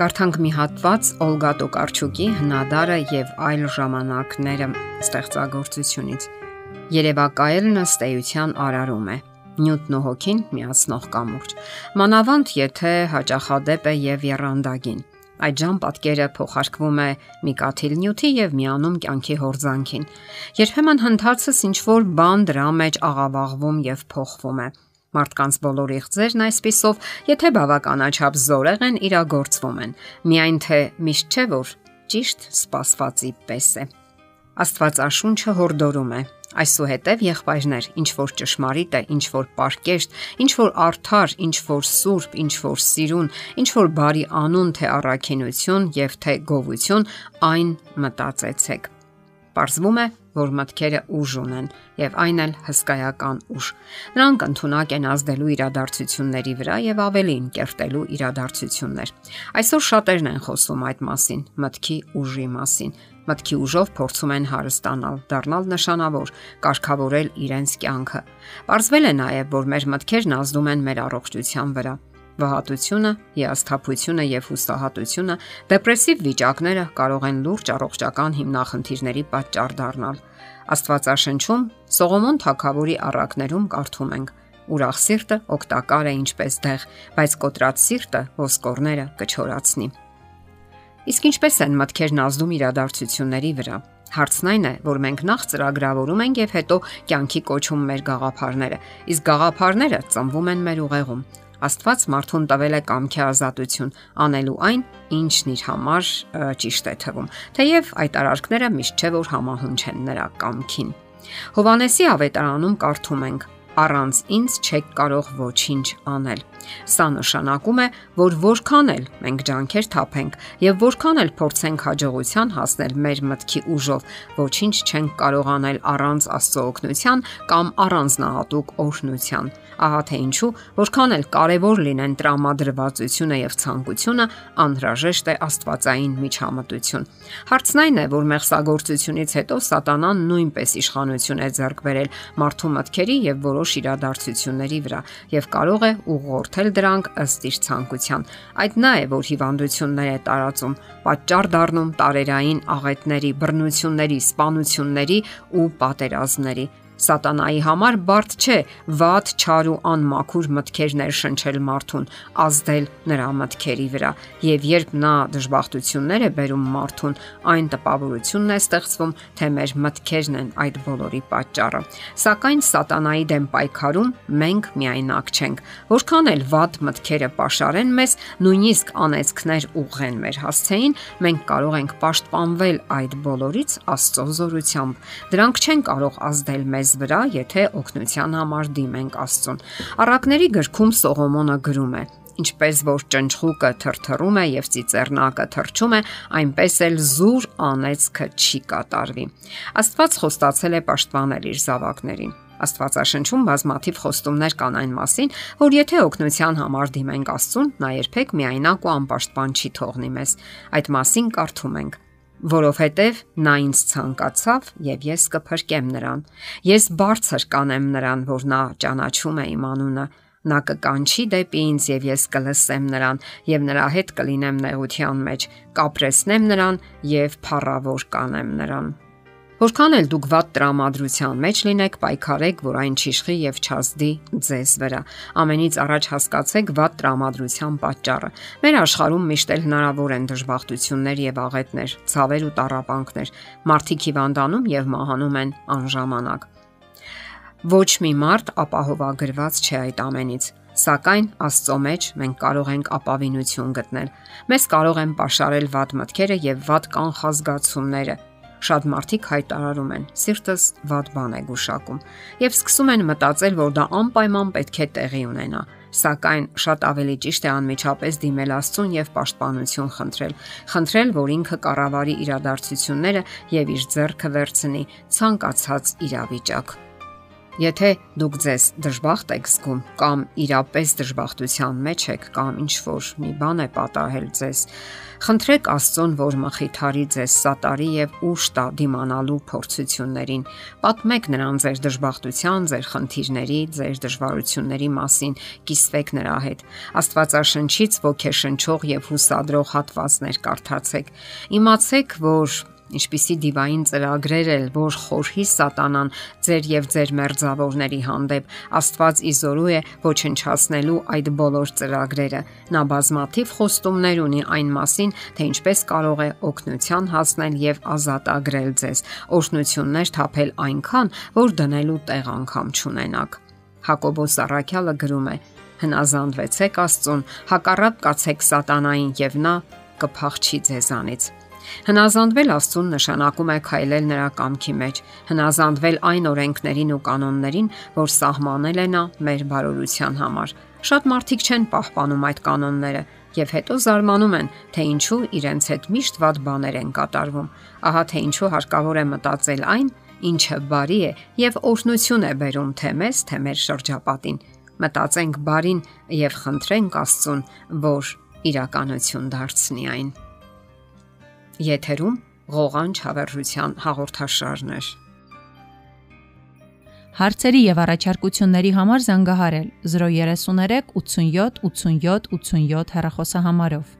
Կարդանք մի հատված Օլգա Տոկարչուկի հնադարը եւ այլ ժամանակները ստեղծագործությունից։ Երևակայելն ըստ էության արարում է։ Նյութն ու հոգին միացնող կամուրջ։ Մանավանդ եթե հաճախադեպ է եւ երանդագին։ Այդ ժամ պատկերը փոխարկվում է մի կաթիլ նյութի եւ միանում կյանքի հորձանքին։ Երբեմն հնդածս ինչ որ բան դրա մեջ աղավաղվում եւ փոխվում է Մարդկանց բոլոր իղձերն այսписով, եթե բավականաչափ զորեղ են, իրագործվում են։ Միայն թե միշտ չէ որ ճիշտ սпасվածի պես է։ Աստվածաշունչը հորդորում է. Այսուհետև եղբայրներ, ինչ որ ճշմարիտ է, ինչ որ պարկեշտ, ինչ որ արդար, ինչ որ սուրբ, ինչ որ սիրուն, ինչ որ բարի անուն թե առաքինություն եւ թե գովություն, այն մտածեցեք։ Պարզվում է, որ մտքերը ուժ ունեն եւ այն էլ հսկայական ուժ։ Նրանք ընդունակ են ազդելու իրադարձությունների վրա եւ ավելին կերտելու իրադարձություններ։ Այսօր շատերն են խոսում այդ մասին, մտքի ուժի մասին։ Մտքի ուժով փորձում են հարստանալ, դառնալ նշանավոր, կարգավորել իրենց կյանքը։ Պարզվել է նաեւ, որ մեր մտքերն ազդում են մեր առողջության վրա վհատությունը, հիասթափությունը եւ հուսահատությունը, դեպրեսիվ վիճակները կարող են լուրջ առողջական հիմնախնդիրների պատճառ դառնալ։ Աստվածաշնչում Սողոմոն թագավորի առակներում կարդում ենք. Ուրախ սիրտը օգտակար է ինչպես դեղ, բայց կոտրած սիրտը ոսկորները կչորացնի։ Իսկ ինչպես են մտքերն ազդում իրադարձությունների վրա։ Հարցն այն է, որ մենք նախ ծրագրավորում ենք եւ հետո կյանքի կոչում մեր գաղափարները, իսկ գաղափարները ծնվում են մեր ուղեղում։ Աստված մարդուն տվել է կամքի ազատություն, անելու այն, ինչն իր համար ճիշտ է թվում։ Թեև այդ արարքները միշտ չէ որ համահունչ են նրա կամքին։ Հովանեսի ավետարանում կարդում ենք. Առանց ինձ չեք կարող ոչինչ անել։ Սա նշանակում է, որ որքան էլ մենք ջանքեր թափենք եւ որքան էլ փորձենք հաջողության հասնել մեր մտքի ուժով, ոչինչ չենք կարող անել առանց Աստծո օգնության կամ առանձնահատուկ օրհնության։ Ահա թե ինչու, որքան էլ կարևոր լինեն տրամադրվածությունը եւ ցանկությունը, անհրաժեշտ է Աստվածային միջամտություն։ Հարցն այն է, որ մեղսագործությունից հետո սատանան նույնպես իշխանություն է ձեռք բերել մարդու մտքերի եւ որոշ իրադարձությունների վրա եւ կարող է ուղղորդել դրանք ըստ իր ցանկության։ Այդ նա է, որ հիվանդություններ է տարածում, պատճառ դառնում տարերային աղետների, բռնությունների, սպանությունների ու պատերազմների։ Սատանայի համար բարդ չէ վատ, չար ու անմաքուր մտքեր ներշնչել մարդուն, ազդել նրա մտքերի վրա, եւ երբ նա դժբախտություններ է բերում մարդուն, այն տպավորությունն է ստեղծվում, թե մեր մտքերն են այդ բոլորի պատճառը։ Սակայն սատանայի դեմ պայքարում մենք միայնակ չենք։ Որքան էլ վատ մտքերը pašարեն մեզ, նույնիսկ անեծքներ ուղղեն մեր հասցեին, մենք կարող ենք պաշտպանվել այդ բոլորից Աստծո զորությամբ։ Դրանք չեն կարող ազդել մեզ մեզ վրա, եթե օգնության համար դիմենք Աստծուն։ Առակների գրքում Սողոմոնը գրում է. Ինչպես որ ճնճղուկը թրթռում է եւ ծիծեռնակը թրջում է, այնպես էլ զուր անեծքը չի կատարվի։ Աստված խոստացել է պաշտպանել իր զավակներին։ Աստվածաշնչում բազմաթիվ խոստումներ կան այն մասին, որ եթե օգնության համար դիմենք Աստծուն, նա երբեք միայնակ ու անպաշտպան չի թողնի մեզ։ Այդ մասին կարդում ենք որովհետև նա ինձ ցանկացավ եւ ես կփրկեմ նրան։ Ես բարձր կանեմ նրան, որ նա ճանաչում է իմ անունը։ Նա կկանչի դեպի ինձ եւ ես կլսեմ նրան եւ նրա հետ կլինեմ նեղության մեջ, կապրեսնեմ նրան եւ փառավոր կանեմ նրան։ Որքան էլ դուք ված տրամադրության մեջ լինեք, պայքարեք, որ այն չիշխի եւ չազդի ձեզ վրա։ Ամենից առաջ հասկացեք ված տրամադրության պատճառը։ Մեր աշխարհում միշտ էլ հնարավոր են դժբախտություններ եւ աղետներ, ցավեր ու տառապանքներ։ Մարդիկ հիվանդանում եւ մահանում են անժամանակ։ Ոչ մի մարդ ապահովագրված չէ այդ ամենից, Սակայն Աստծո մեջ մենք կարող ենք ապավինություն գտնել։ Մեզ կարող են ապաշարել վատ մտքերը եւ վատ կանխազգացումները, Շատ մարդիկ հայտարարում են. «Սիրտս վատ բան է գուշակում» եւ սկսում են մտածել, որ դա անպայման պետք է տեղի ունենա սակայն շատ ավելի ճիշտ է անմիջապես դիմել Աստծուն եւ պաշտպանություն խնդրել։ Խնդրել, որ ինքը կառավարի իրադարձությունները եւ իր ձեռքը վերցնի ցանկացած իրավիճակ։ Եթե դուք ձեզ դժբախտ եք զգում կամ իրապես դժբախտության մեջ եք կամ ինչ որ մի բան է պատահել ձեզ, խնդրեք Աստծուն, որ մխիթարի ձեզ սատարի եւ ուշ տա դիմանալու փորձություններին։ Պատմեք նրան ձեր դժբախտության, ձեր խնդիրների, ձեր դժվարությունների մասին, կիսվեք նրա հետ։ Աստվածաշնչից ոգեշնչող եւ հուսադրող հատվածներ կարդացեք։ Իմացեք, որ ինչպիսի դիվային ծրագրեր էլ որ խորհի սատանան ձեր եւ ձեր մերձավորների հանդեպ Աստված իզորու է ոչնչացնելու այդ բոլոր ծրագրերը նա բազմաթիվ խոստումներ ունի այն մասին թե ինչպես կարող է օգնության հասնել եւ ազատագրել ձեզ օրհնություններ թափել այնքան որ դնելու տեղ անգամ չունենաք Հակոբոս Արաքյալը գրում է. Հնազանդվեցեք Աստծուն հակառակ կացեք սատանային եւ նա կփախչի ձեզանից Հնազանդվել Աստծուն նշանակում է քայլել նրա կամքի մեջ, հնազանդվել այն օրենքներին ու կանոններին, որ սահմանել է նա մեր բարօրության համար։ Շատ մարդիկ չեն պահպանում այդ կանոնները եւ հետո զարմանում են, թե ինչու իրենց հետ միշտ ված բաներ են կատարվում։ Ահա թե ինչու հարկավոր է մտածել այն, ինչը բարի է եւ օրհնություն է բերում թե մեզ, թե մեր շրջապատին։ Մտածենք բարին եւ խնդրենք Աստծուն, որ իրականություն դարձնի այն։ Եթերում ղողանջ հավերժության հաղորդաշարն է։ Հարցերի եւ առաջարկությունների համար զանգահարել 033 87 87 87 հեռախոսահամարով։